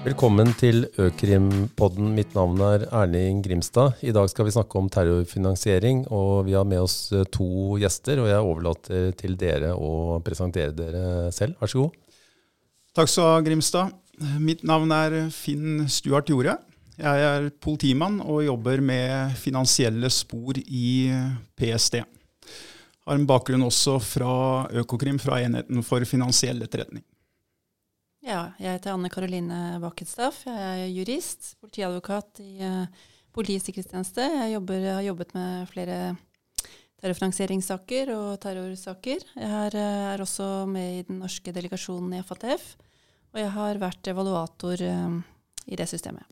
Velkommen til Økrimpodden. Mitt navn er Erling Grimstad. I dag skal vi snakke om terrorfinansiering, og vi har med oss eh, to gjester. Og jeg overlater til dere å presentere dere selv. Vær så god. Takk skal du ha, Grimstad. Mitt navn er Finn Stuart Jorde. Jeg er politimann og jobber med finansielle spor i PST. Har en bakgrunn også fra Økokrim, fra enheten for finansiell etterretning. Ja, jeg heter Anne Karoline Bakketstaff. Jeg er jurist, politiadvokat i uh, Politiets sikkerhetstjeneste. Jeg jobber, har jobbet med flere terrorfinansieringssaker og terrorsaker. Jeg er, uh, er, også med i den norske delegasjonen i FATF, og jeg har vært evaluator uh, i det systemet.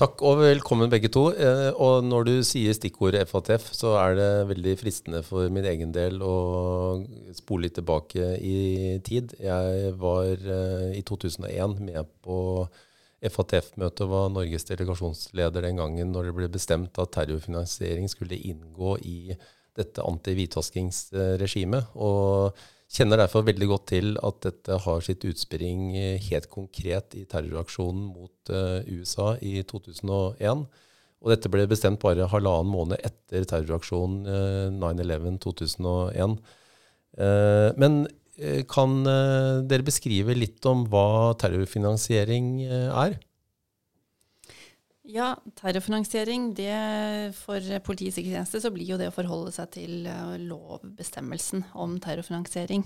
Takk og velkommen begge to. Eh, og når du sier stikkordet FATF, så er det veldig fristende for min egen del å spole litt tilbake i tid. Jeg var eh, i 2001 med på FATF-møtet var Norges delegasjonsleder den gangen når det ble bestemt at terrorfinansiering skulle inngå i dette anti-hvitvaskingsregimet. Og Kjenner derfor veldig godt til at dette har sitt utspring helt konkret i terroraksjonen mot uh, USA i 2001. Og dette ble bestemt bare halvannen måned etter terroraksjonen uh, 9-11 2001. Uh, men kan dere beskrive litt om hva terrorfinansiering er? Ja, terrorfinansiering, det for Politiets sikkerhetstjeneste så blir jo det å forholde seg til uh, lovbestemmelsen om terrorfinansiering.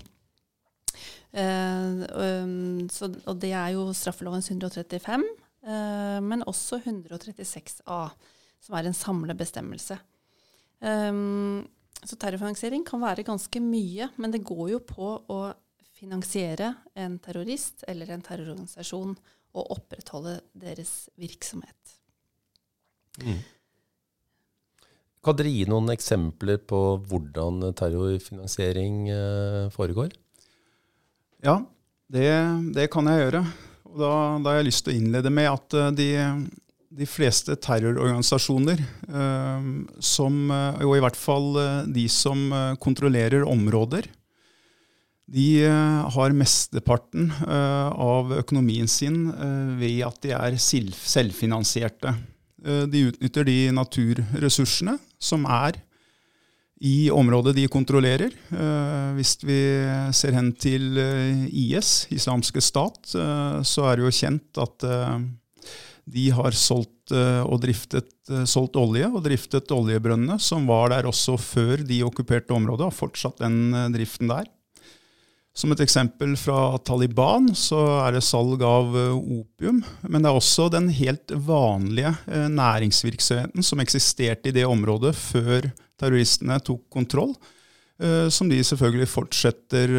Uh, um, og det er jo straffeloven 135, uh, men også 136a, som er en samlebestemmelse. Um, så terrorfinansiering kan være ganske mye, men det går jo på å finansiere en terrorist eller en terrororganisasjon og opprettholde deres virksomhet. Mm. Kan dere gi noen eksempler på hvordan terrorfinansiering eh, foregår? Ja, det, det, kan jeg gjøre. Og da, da, har jeg lyst til å innlede med at eh, de, de fleste terrororganisasjoner, eh, som, og i hvert fall de som kontrollerer områder, de har mesteparten av økonomien sin ved at de er selvfinansierte. Eh, de utnytter de naturressursene som er i området de kontrollerer. Eh, hvis vi ser hen til eh, IS, islamske stat, så er det jo kjent at de har solgt, og driftet, solgt olje og driftet oljebrønnene som var der også før de okkuperte området, og fortsatt den driften der. Som et eksempel fra Taliban så er det salg av eh, opium. Men det er også den helt vanlige eh, næringsvirksomheten som eksisterte i det området før terroristene tok kontroll. Eh, som de selvfølgelig fortsetter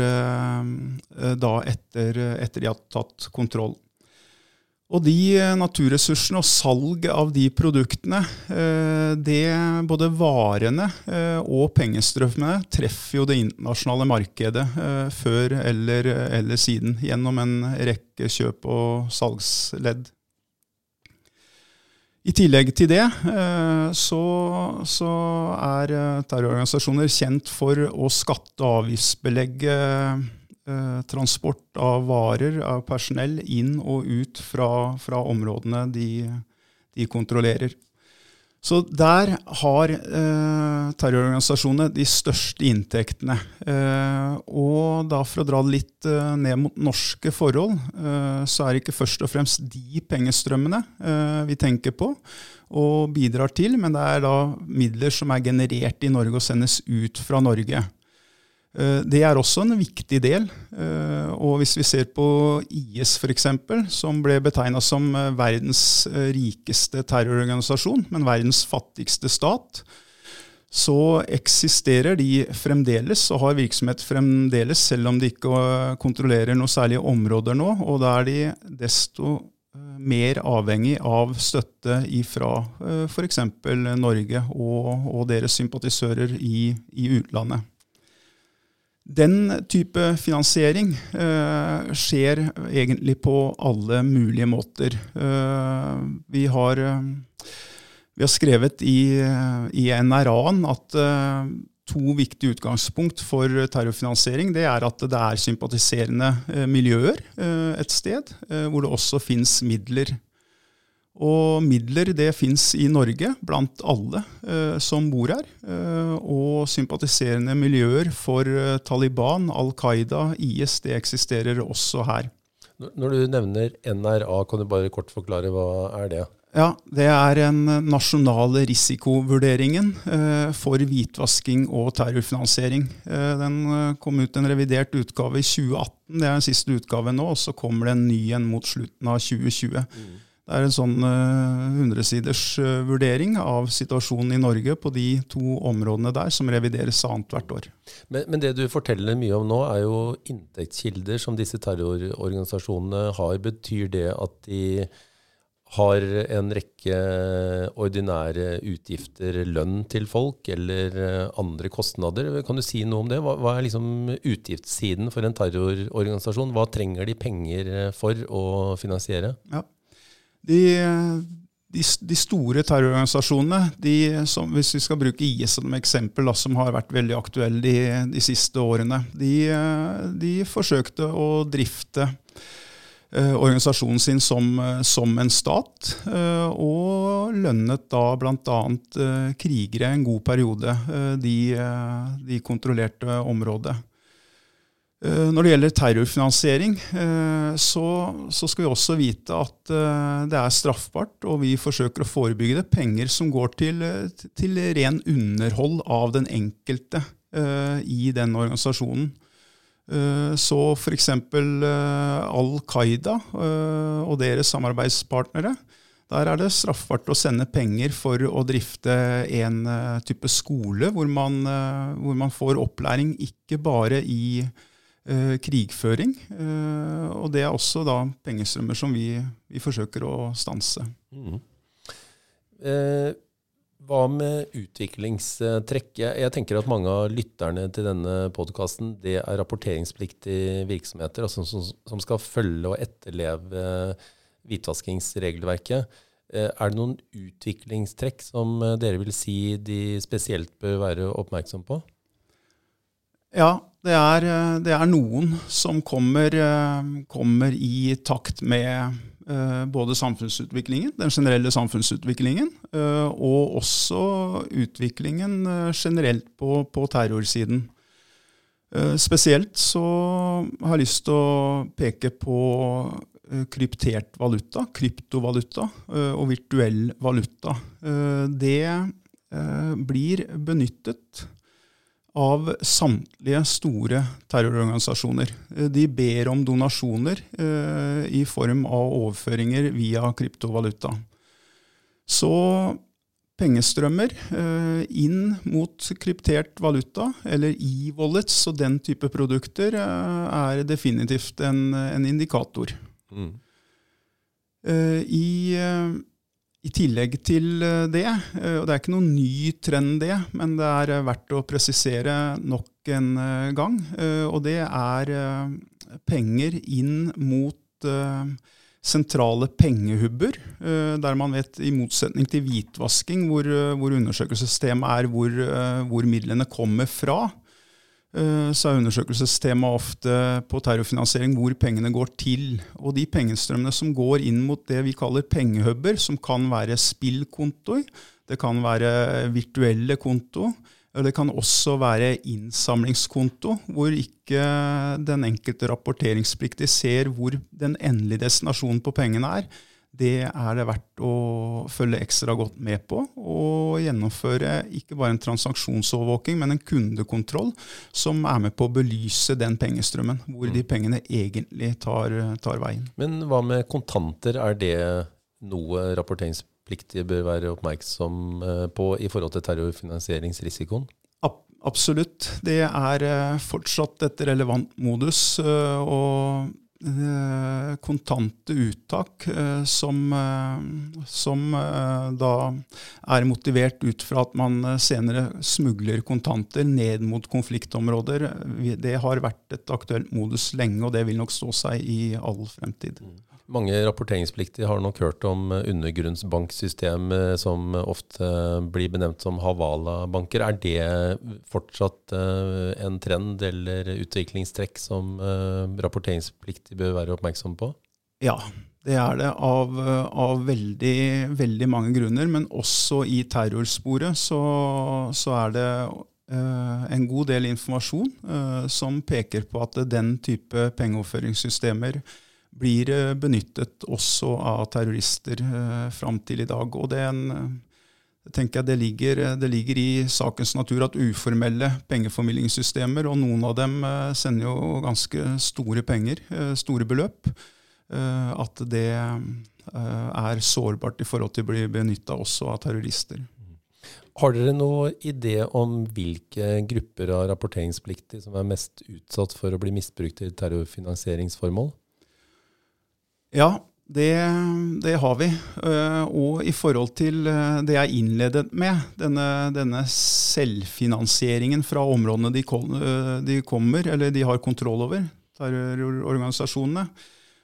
da etter, etter de har tatt kontroll. Og de eh, naturressursene og salg av de produktene, eh, det både varene eh, og pengestrømmene treffer jo det internasjonale markedet før eller, eller siden gjennom en rekke kjøp- og salgsledd. I tillegg til det så, så er terrororganisasjoner kjent for å skatte- og avgiftsbelegge transport av varer, av personell, inn og ut fra, fra områdene de, de, kontrollerer. Så der har eh, terrororganisasjonene de største inntektene. Eh, og da for å dra litt eh, ned mot norske forhold, eh, så er det ikke først og fremst de pengestrømmene eh, vi tenker på og bidrar til, men det er da midler som er generert i Norge og sendes ut fra Norge. Eh, det er også en viktig del. Eh, og hvis vi ser på IS f.eks., som ble betegna som eh, verdens rikeste terrororganisasjon, men verdens fattigste stat, så eksisterer de fremdeles og har virksomhet fremdeles, selv om de ikke kontrollerer noe særlige områder nå. Og da er de desto mer avhengig av støtte fra f.eks. Norge og, og, deres sympatisører i, i utlandet. Den type finansiering eh, skjer egentlig på alle mulige måter. Eh, vi, har, uh, vi, har, skrevet i, i NRA-en at to viktige utgangspunkt for terrorfinansiering. Det er at det er sympatiserende miljøer et sted, hvor det også fins midler og midler det fins i Norge blant alle eh, som bor her. Eh, og sympatiserende miljøer for eh, Taliban, Al Qaida, IS, det eksisterer også her. Når du nevner NRA, kan du bare kort forklare hva er det? Ja, Det er den nasjonale risikovurderingen eh, for hvitvasking og terrorfinansiering. Eh, den eh, kom ut en revidert utgave i 2018, det er den siste utgaven nå. Og så kommer det en ny en mot slutten av 2020. Mm. Det er en sånn hundresiders uh, uh, vurdering av situasjonen i Norge på de to områdene der, som revideres annethvert år. Men, men, det du forteller mye om nå, er jo inntektskilder som disse terrororganisasjonene har. Betyr det at de har en rekke ordinære utgifter, lønn til folk, eller uh, andre kostnader? Kan du si noe om det? Hva, hva er liksom utgiftssiden for en terrororganisasjon? Hva trenger de penger for å finansiere? Ja. De, de, de store terrororganisasjonene, de som, hvis vi skal bruke IS som eksempel, da, som har vært veldig aktuelle de, de siste årene, de, forsøkte å drifte eh, organisasjonen sin som, som en stat, eh, og lønnet da bl.a. Eh, krigere en god periode, de, de kontrollerte området. Eh, når det gjelder terrorfinansiering, eh, så, så, skal vi også vite at eh, det er straffbart, og vi forsøker å forebygge det. Penger som går til, til ren underhold av den enkelte i den organisasjonen. Så f.eks. Al Qaida og deres samarbeidspartnere. Der er det straffbart å sende penger for å drifte en type skole hvor man, hvor man får opplæring ikke bare i krigføring. Eh, og det er også da pengestrømmer som vi, vi forsøker å stanse. Mm. Eh, hva med utviklingstrekk? Jeg tenker at mange av lytterne til denne podkasten det er rapporteringspliktige virksomheter altså som, som, skal følge og etterleve hvitvaskingsregelverket. Eh, er det noen utviklingstrekk som dere vil si de spesielt bør være oppmerksom på? Ja, det er, eh, det er noen som kommer, eh, kommer, i takt med eh, både samfunnsutviklingen, den generelle samfunnsutviklingen, og også utviklingen generelt på, på terrorsiden. Spesielt så har jeg lyst til å peke på kryptert valuta, kryptovaluta og virtuell valuta. Det blir benyttet av samtlige store terrororganisasjoner. Eh, de ber om donasjoner eh, i form av overføringer via kryptovaluta. Så pengestrømmer eh, inn mot kryptert valuta, eller e-wallets og den type produkter, eh, er definitivt en, en indikator. Mm. I i tillegg til eh, det, eh, og det er ikke noen ny trend det, men det er eh, verdt å presisere nok en gang, og det er penger inn mot sentrale pengehubber, der man vet, i motsetning til hvitvasking, hvor, hvor undersøkelsessystemet er hvor, hvor midlene kommer fra, så er undersøkelsestemaet ofte på terrorfinansiering hvor pengene går til. Og de pengestrømmene som går inn mot det vi kaller pengehuber, som kan være spillkontoer, det kan være virtuelle konto, det kan også være innsamlingskonto, hvor ikke den enkelte rapporteringspliktige ser hvor den endelige destinasjonen på pengene er det er det verdt å følge ekstra godt med på. Og gjennomføre ikke bare en transaksjonsovervåking, men en kundekontroll som er med på å belyse den pengestrømmen, hvor de mm. pengene egentlig tar, tar veien. Men hva med kontanter? Er det noe rapporteringspliktige bør være oppmerksom eh, på i forhold til terrorfinansieringsrisikoen? Absolutt. Det er eh, fortsatt et relevant modus. Eh, og kontante uttak eh, som, eh, som, da er motivert ut fra at man senere smugler kontanter ned mot konfliktområder. Det har vært et aktuelt modus lenge, og det vil nok stå seg i all fremtid. Mm. Mange rapporteringspliktige har nok hørt om undergrunnsbanksystem som ofte blir benevnt som Havala-banker. Er det fortsatt en trend eller utviklingstrekk som rapporteringspliktige bør være oppmerksom på? Ja, det er det av, av veldig, veldig, mange grunner. Men også i terrorsporet så, så er det uh, en god del informasjon uh, som peker på at den type pengeoverføringssystemer blir eh, benyttet også av terrorister eh, fram til i dag. Og det, en, tenker jeg det ligger, det ligger, i sakens natur at uformelle pengeformidlingssystemer, og noen av dem eh, sender jo ganske store penger, eh, store beløp, eh, at det eh, er sårbart i forhold til å bli benytta også av terrorister. Har dere noen idé om hvilke grupper av rapporteringspliktige som er mest utsatt for å bli misbrukt til terrorfinansieringsformål? Ja, det, det, har vi. Eh, og i forhold til eh, det jeg innledet med, denne, denne selvfinansieringen fra områdene de, eh, de, kommer, eller de har kontroll over, terrororganisasjonene,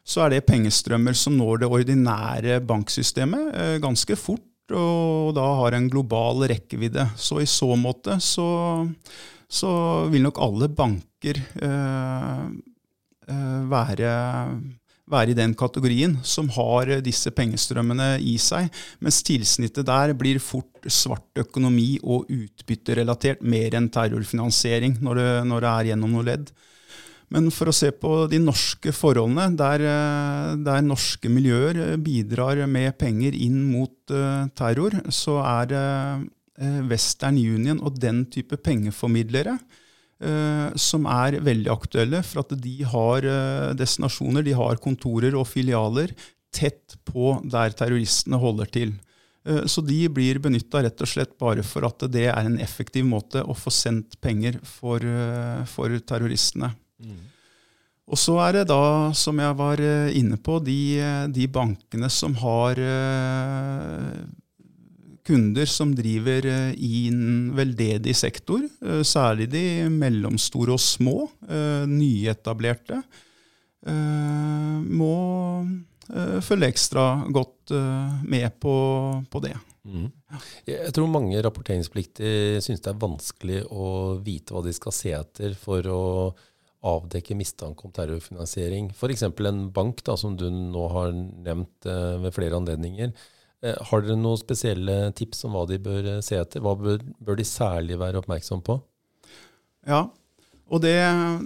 så er det pengestrømmer som når det ordinære banksystemet ganske fort, og da har en global rekkevidde. Så i så måte så, så vil nok alle banker eh, være være i den kategorien som har disse pengestrømmene i seg, mens tilsnittet der blir fort svart økonomi og utbytterelatert mer enn terrorfinansiering når det, når det er gjennom noe ledd. Men for å se på de norske forholdene, der, der norske miljøer bidrar med penger inn mot uh, terror, så er uh, Western Union og den type pengeformidlere Eh, som er veldig aktuelle, for at de har eh, destinasjoner, de har kontorer og filialer tett på der terroristene holder til. Eh, så de blir benytta rett og slett bare for at det er en effektiv måte å få sendt penger for, for terroristene. Mm. Og så er det da, som jeg var inne på, de, de bankene som har kunder som driver eh, i en veldedig sektor, eh, særlig de mellomstore og små, eh, nyetablerte, må følge ekstra godt med på, på det. Mm. Jeg tror mange rapporteringspliktige syns det er vanskelig å vite hva de skal se etter for å avdekke mistanke om terrorfinansiering. F.eks. en bank, da, som du nå har nevnt ved flere anledninger. Eh, har dere noen spesielle tips om hva de bør eh, se etter? Hva bør, bør de særlig være oppmerksom på? Ja, og det,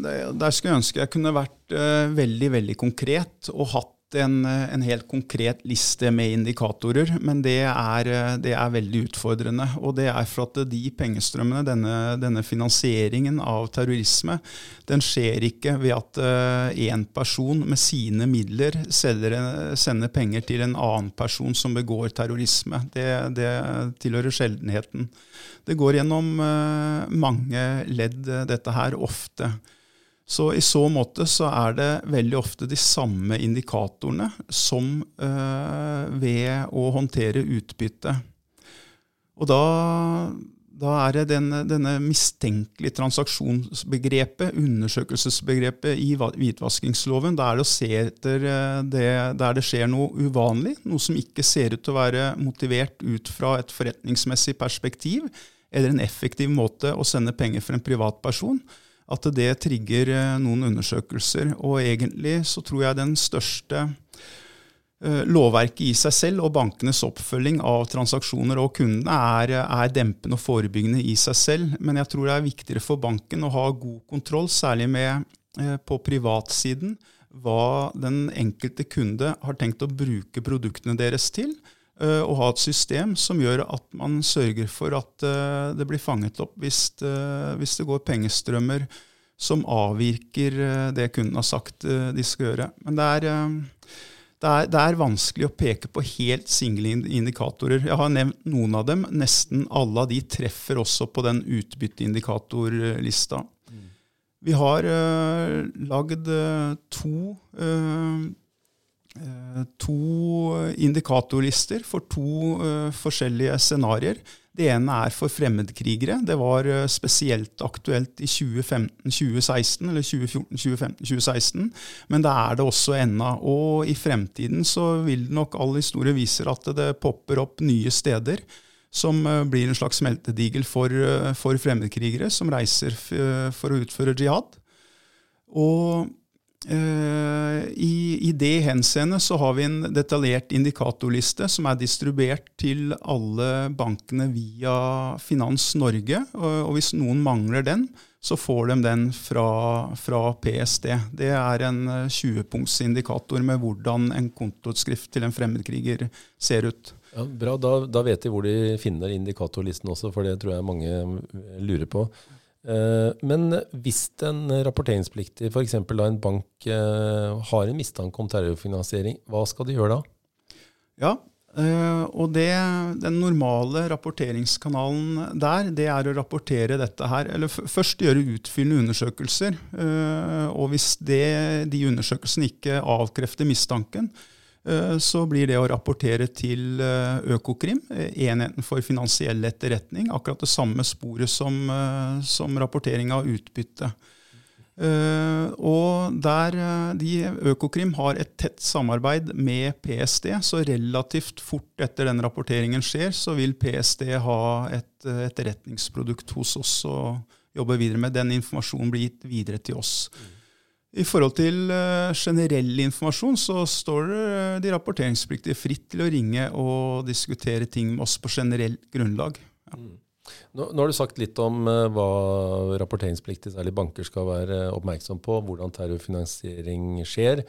det, der skulle jeg ønske jeg kunne vært uh, veldig veldig konkret og hatt en, en, helt konkret liste med indikatorer, men det er, det er, veldig utfordrende. Og det er for at de pengestrømmene, denne, denne finansieringen av terrorisme, den skjer ikke ved at én uh, person med sine midler selger, sender penger til en annen person som begår terrorisme. Det, det tilhører sjeldenheten. Det går gjennom mange ledd, dette her, ofte. Så i så måte så er det veldig ofte de samme indikatorene som øh, ved å håndtere utbytte. Og da, da er det denne, denne mistenkelige transaksjonsbegrepet, undersøkelsesbegrepet i hvitvaskingsloven, da er det å se etter eh, det der det skjer noe uvanlig, noe som ikke ser ut til å være motivert ut fra et forretningsmessig perspektiv, eller en effektiv måte å sende penger for en privatperson at det trigger eh, noen undersøkelser. Og egentlig så tror jeg den største eh, lovverket i seg selv og bankenes oppfølging av transaksjoner og kundene er, er, dempende og forebyggende i seg selv. Men jeg tror det er viktigere for banken å ha god kontroll, særlig med, eh, på privatsiden, hva den enkelte kunde har tenkt å bruke produktene deres til og ha et system som gjør at man sørger for at det blir fanget opp hvis, hvis det går pengestrømmer som avvirker det kunden har sagt de skal gjøre. Men det er, det er, det er vanskelig å peke på helt single indikatorer. Jeg har nevnt noen av dem. Nesten alle av de treffer også på den utbytteindikatorlista. Mm. Vi har uh, lagd to uh, Eh, to indikatorlister for to uh, forskjellige scenarioer. Det ene er for fremmedkrigere. Det var uh, spesielt aktuelt i 2015-2016, eller 2014-2015-2016, men det er det også ennå. Og i fremtiden så vil nok all historie viser at det popper opp nye steder som eh, blir en slags smeltedigel for, eh, for fremmedkrigere som reiser for å utføre jihad. Og i, I det henseende så har vi en detaljert indikatorliste som er distribuert til alle bankene via Finans Norge. Og, hvis noen mangler den, så får de den fra, fra PST. Det er en 20-punktsindikator med hvordan en kontoutskrift til en fremmedkriger ser ut. Ja, bra, da, da vet de hvor de finner indikatorlisten også, for det tror jeg mange lurer på. Eh, men hvis en rapporteringspliktig, f.eks. da en bank eh, har en mistanke om terrorfinansiering, hva skal de gjøre da? Ja, eh, og det, den normale rapporteringskanalen der, det er å rapportere dette her. Eller først gjøre utfyllende undersøkelser. Og hvis det, de undersøkelsene ikke avkrefter mistanken, så blir det å rapportere til eh, Økokrim, eh, enheten for finansiell etterretning, akkurat det samme sporet som, som rapportering av utbytte. Og der de, Økokrim har et tett samarbeid med PST, så relativt fort etter den rapporteringen skjer, så vil PST ha et etterretningsprodukt hos oss og jobbe videre med. Den informasjonen blir gitt videre til oss. I forhold til uh, generell informasjon så står det de rapporteringspliktige fritt til å ringe og diskutere ting med oss på generelt grunnlag. Ja. Mm. Nå, nå, har du sagt litt om uh, hva rapporteringspliktige, særlig banker, skal være oppmerksom på. Hvordan terrorfinansiering skjer.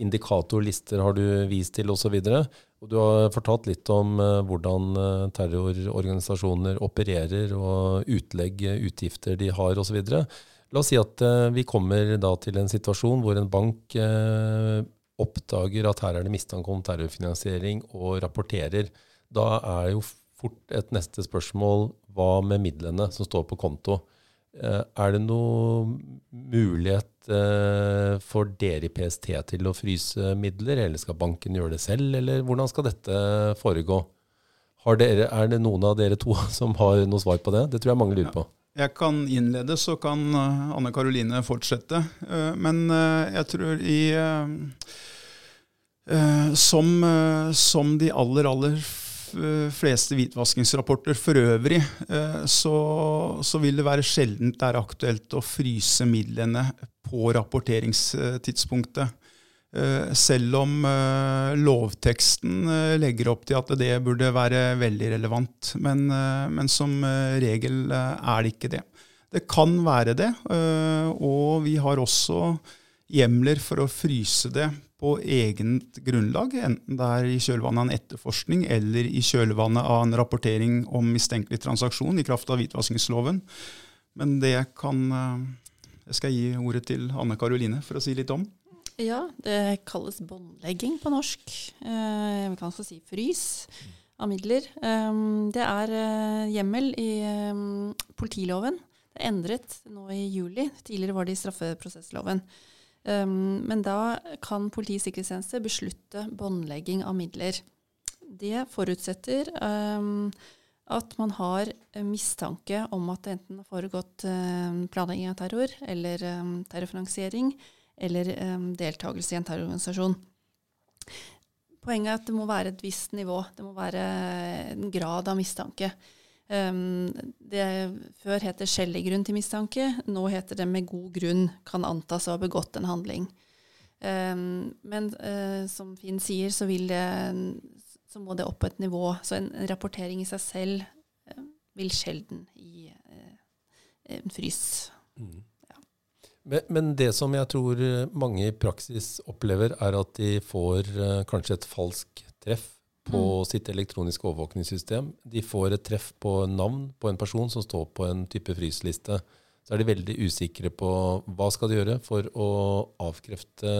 Indikatorlister har du vist til osv. Du har fortalt litt om hvordan terrororganisasjoner opererer og utlegg, utgifter de har osv. La oss si at uh, vi kommer da til en situasjon hvor en bank uh, oppdager at her er det mistanke om terrorfinansiering og rapporterer. Da er jo fort et neste spørsmål hva med midlene som står på konto? Uh, er det noe mulighet for dere i PST til å fryse midler, eller skal banken gjøre det selv, eller hvordan skal dette foregå? Dere, er det noen av dere to som har noe svar på det? Det tror jeg mange lurer på. Jeg kan innlede, så kan eh, Anne Karoline fortsette. Eh, men eh, jeg tror i som, som de aller, aller fleste hvitvaskingsrapporter for øvrig, så, så, vil det være sjeldent det er aktuelt å fryse midlene på rapporteringstidspunktet. Selv om lovteksten legger opp til at det burde være veldig relevant. Men, men som regel er det ikke det. Det kan være det, og vi har også hjemler for å fryse det på eget grunnlag, enten det er i kjølvannet av en etterforskning eller i kjølvannet av en rapportering om mistenkelig transaksjon i kraft av hvitvaskingsloven. Men det kan Jeg skal gi ordet til Anne Karoline for å si litt om. Ja, det kalles båndlegging på norsk. Eh, vi kan også si frys av midler. Um, det er uh, hjemmel i um, politiloven. Det er endret nå i juli. Tidligere var det i straffeprosessloven. Um, men da kan Politiets sikkerhetstjeneste beslutte båndlegging av midler. Det forutsetter at man har mistanke om at det enten har foregått planlegging av terror eller terrorfinansiering eller um, deltakelse i en terrororganisasjon. Poenget er at det må være et visst nivå. Det må være en grad av mistanke. Um, det Før het det skjellig grunn til mistanke. Nå heter det med god grunn kan antas å ha begått en handling. Um, men uh, som Finn sier, så, det, så, må det opp på et nivå. Så en, en rapportering i seg selv uh, vil sjelden gi uh, en frys. Mm. Men, men, det som jeg tror eh, mange i praksis opplever, er at de får uh, kanskje et falsk treff på mm. sitt elektroniske overvåkningssystem. De får et treff på navn på en person som står på en type frysliste. Så er de veldig usikre på hva skal de gjøre for å avkrefte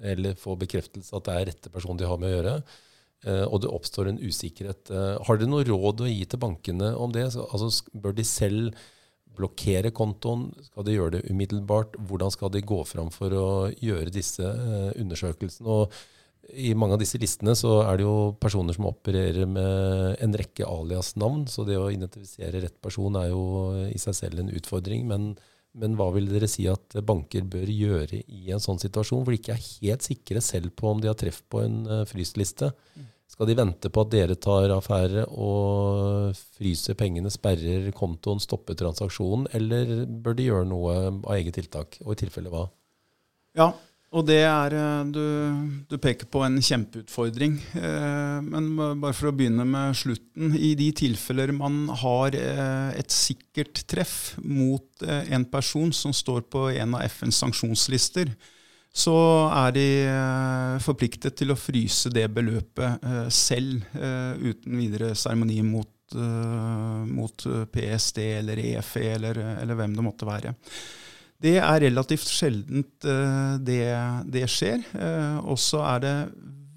eller få bekreftelse at det er rette person de har med å gjøre. Uh, og det oppstår en usikkerhet. Uh, har dere noe råd å gi til bankene om det? Så, altså, bør de selv blokkere kontoen? Skal de gjøre det umiddelbart? Hvordan skal de gå fram for å gjøre disse uh, undersøkelsene? Og i mange av disse listene så er det jo personer som opererer med en rekke alias-navn, så det å identifisere rett person er jo i seg selv en utfordring. Men, men, hva vil dere si at banker bør gjøre i en sånn situasjon, hvor de ikke er helt sikre selv på om de har treff på en frystliste? frysliste? Skal de vente på at dere tar affære og fryser pengene, sperrer kontoen, stopper transaksjonen, eller bør de gjøre noe av eget tiltak, og i tilfelle hva? Ja, og det er eh, du, du, peker på en kjempeutfordring. Eh, men bare for å begynne med slutten. I de tilfeller man har eh, et sikkert treff mot en person som står på en av FNs sanksjonslister, så er de forpliktet til å fryse det beløpet selv uten videre seremoni mot, mot, PST eller EFE eller, eller hvem det måtte være. Det er relativt sjeldent det, det, skjer. Og så er det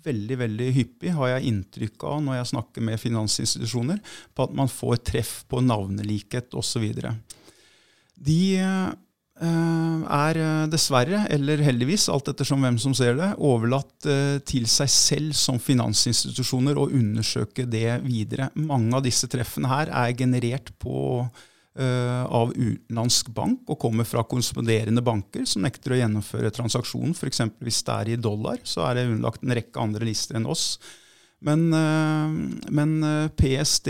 veldig veldig hyppig, har jeg inntrykk av når jeg snakker med finansinstitusjoner, på at man får treff på navnelikhet osv. De er dessverre, eller heldigvis, alt ettersom hvem som ser det, overlatt til seg selv som finansinstitusjoner å undersøke det videre. Mange av disse treffene her er generert på Eh, av utenlandsk bank og kommer fra korresponderende banker som nekter å gjennomføre transaksjonen. F.eks. hvis det er i dollar, så er det underlagt en rekke andre lister enn oss. Men, eh, men PST PSD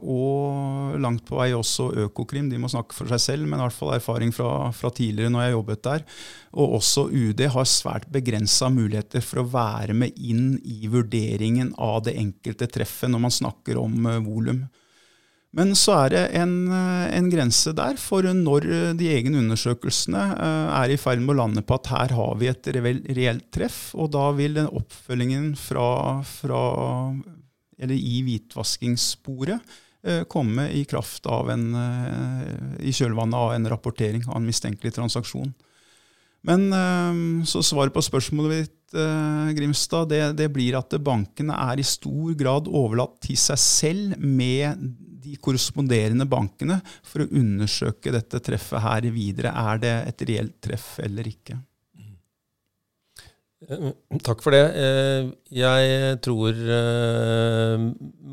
og langt på vei også Økokrim, de må snakke for seg selv, men i hvert fall erfaring fra, fra tidligere når jeg jobbet der, og også UD har svært begrensa muligheter for å være med inn i vurderingen av det enkelte treffet når man snakker om volum. Men så er det en, eh, en, grense der for når eh, de egne undersøkelsene eh, er i ferd med å lande på at her har vi et reelt treff, og da vil den oppfølgingen fra, fra eller i hvitvaskingssporet komme i kraft av en, i kjølvannet av en rapportering av en mistenkelig transaksjon. Men så svaret på spørsmålet ditt, Grimstad, det, det blir at bankene er i stor grad overlatt til seg selv med de korresponderende bankene for å undersøke dette treffet her videre. Er det et reelt treff eller ikke? Eh, takk for det. Eh, jeg tror eh,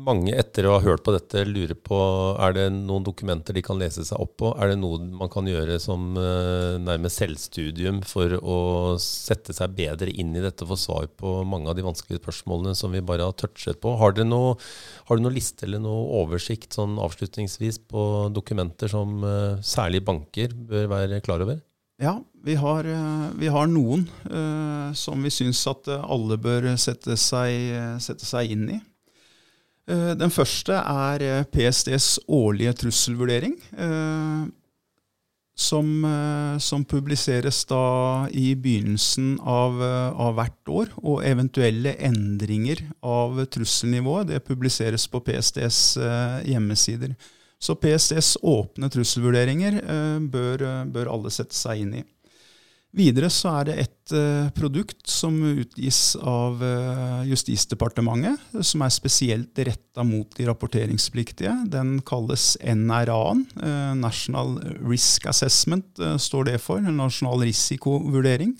mange etter å ha hørt på dette lurer på er det noen dokumenter de kan lese seg opp på. Er det noe man kan gjøre som nærmest selvstudium for å sette seg bedre inn i dette og få svar på mange av de vanskelige spørsmålene som vi bare har touchet på? Har dere noe, har noe liste eller noe oversikt sånn avslutningsvis på dokumenter som særlig banker bør være klar over? Ja, vi har, eh, vi har noen uh, som vi syns at eh, alle bør sette seg, sette seg inn i. Uh, den første er PSTs årlige trusselvurdering, uh, som, som, publiseres da i begynnelsen av, av, hvert år. Og eventuelle endringer av trusselnivået det publiseres på PSTs hjemmesider. Så PSTs åpne trusselvurderinger eh, bør, eh, bør, alle sette seg inn i. Videre så er det et uh, produkt som utgis av Justisdepartementet, som er spesielt retta mot de rapporteringspliktige. Den kalles NRA-en, National Risk Assessment står det for. Nasjonal risikovurdering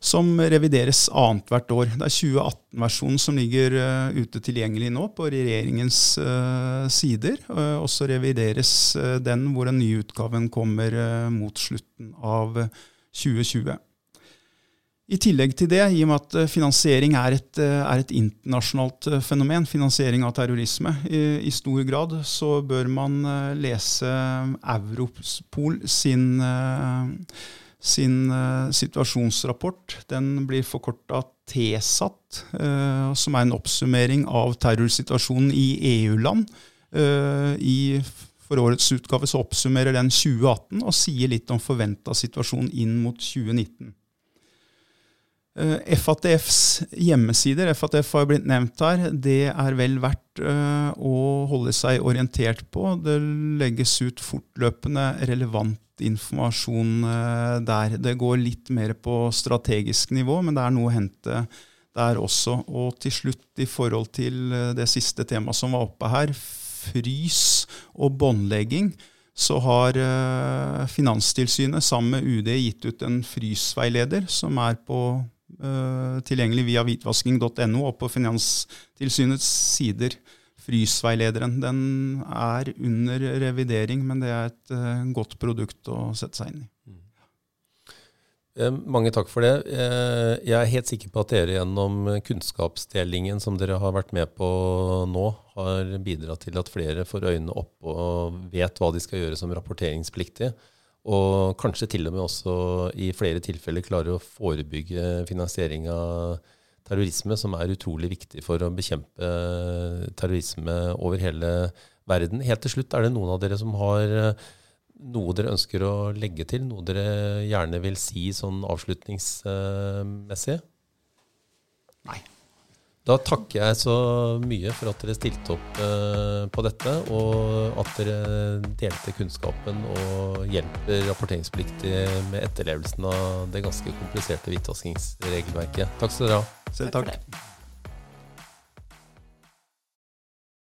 som revideres annethvert år. Det er 2018-versjonen som ligger uh, ute tilgjengelig nå på regjeringens uh, sider. Uh, og så revideres den hvor den nye utgaven kommer mot slutten av 2020. I tillegg til det, i og med at finansiering er et, er et internasjonalt fenomen, finansiering av terrorisme i, i, stor grad, så bør man lese Europol sin sin uh, situasjonsrapport. Den blir forkorta TSAT, uh, som er en oppsummering av terrorsituasjonen i EU-land. Uh, for årets utgave så oppsummerer den 2018 og sier litt om forventa situasjon inn mot 2019. FATFs hjemmesider, FATF har blitt nevnt her, det er vel verdt å holde seg orientert på. Det legges ut fortløpende relevant informasjon eh, der. Det går litt mer på strategisk nivå, men det er noe å hente der også. Og til slutt, i forhold til eh, det siste temaet som var oppe her, frys og båndlegging, så har uh, Finanstilsynet sammen med UD gitt ut en frysveileder som er på tilgjengelig via hvitvasking.no og på Finanstilsynets sider. Frysveilederen den er under revidering, men det er et uh, godt produkt å sette seg inn i. Mm. Eh, mange takk for det. Eh, jeg er helt sikker på at dere gjennom kunnskapsdelingen som dere har vært med på nå, har bidratt til at flere får øynene opp og vet hva de skal gjøre som rapporteringspliktige. Og kanskje til og med også i flere tilfeller klarer å forebygge finansiering av terrorisme, som er utrolig viktig for å bekjempe terrorisme over hele verden. Helt til slutt, er det noen av dere som har noe dere ønsker å legge til? Noe dere gjerne vil si sånn avslutningsmessig? Nei. Da takker jeg så mye for at dere stilte opp uh, på dette, og at dere delte kunnskapen og hjelper rapporteringspliktige med etterlevelsen av det ganske kompliserte hvitvaskingsregelverket. Takk skal dere ha. Selv takk. takk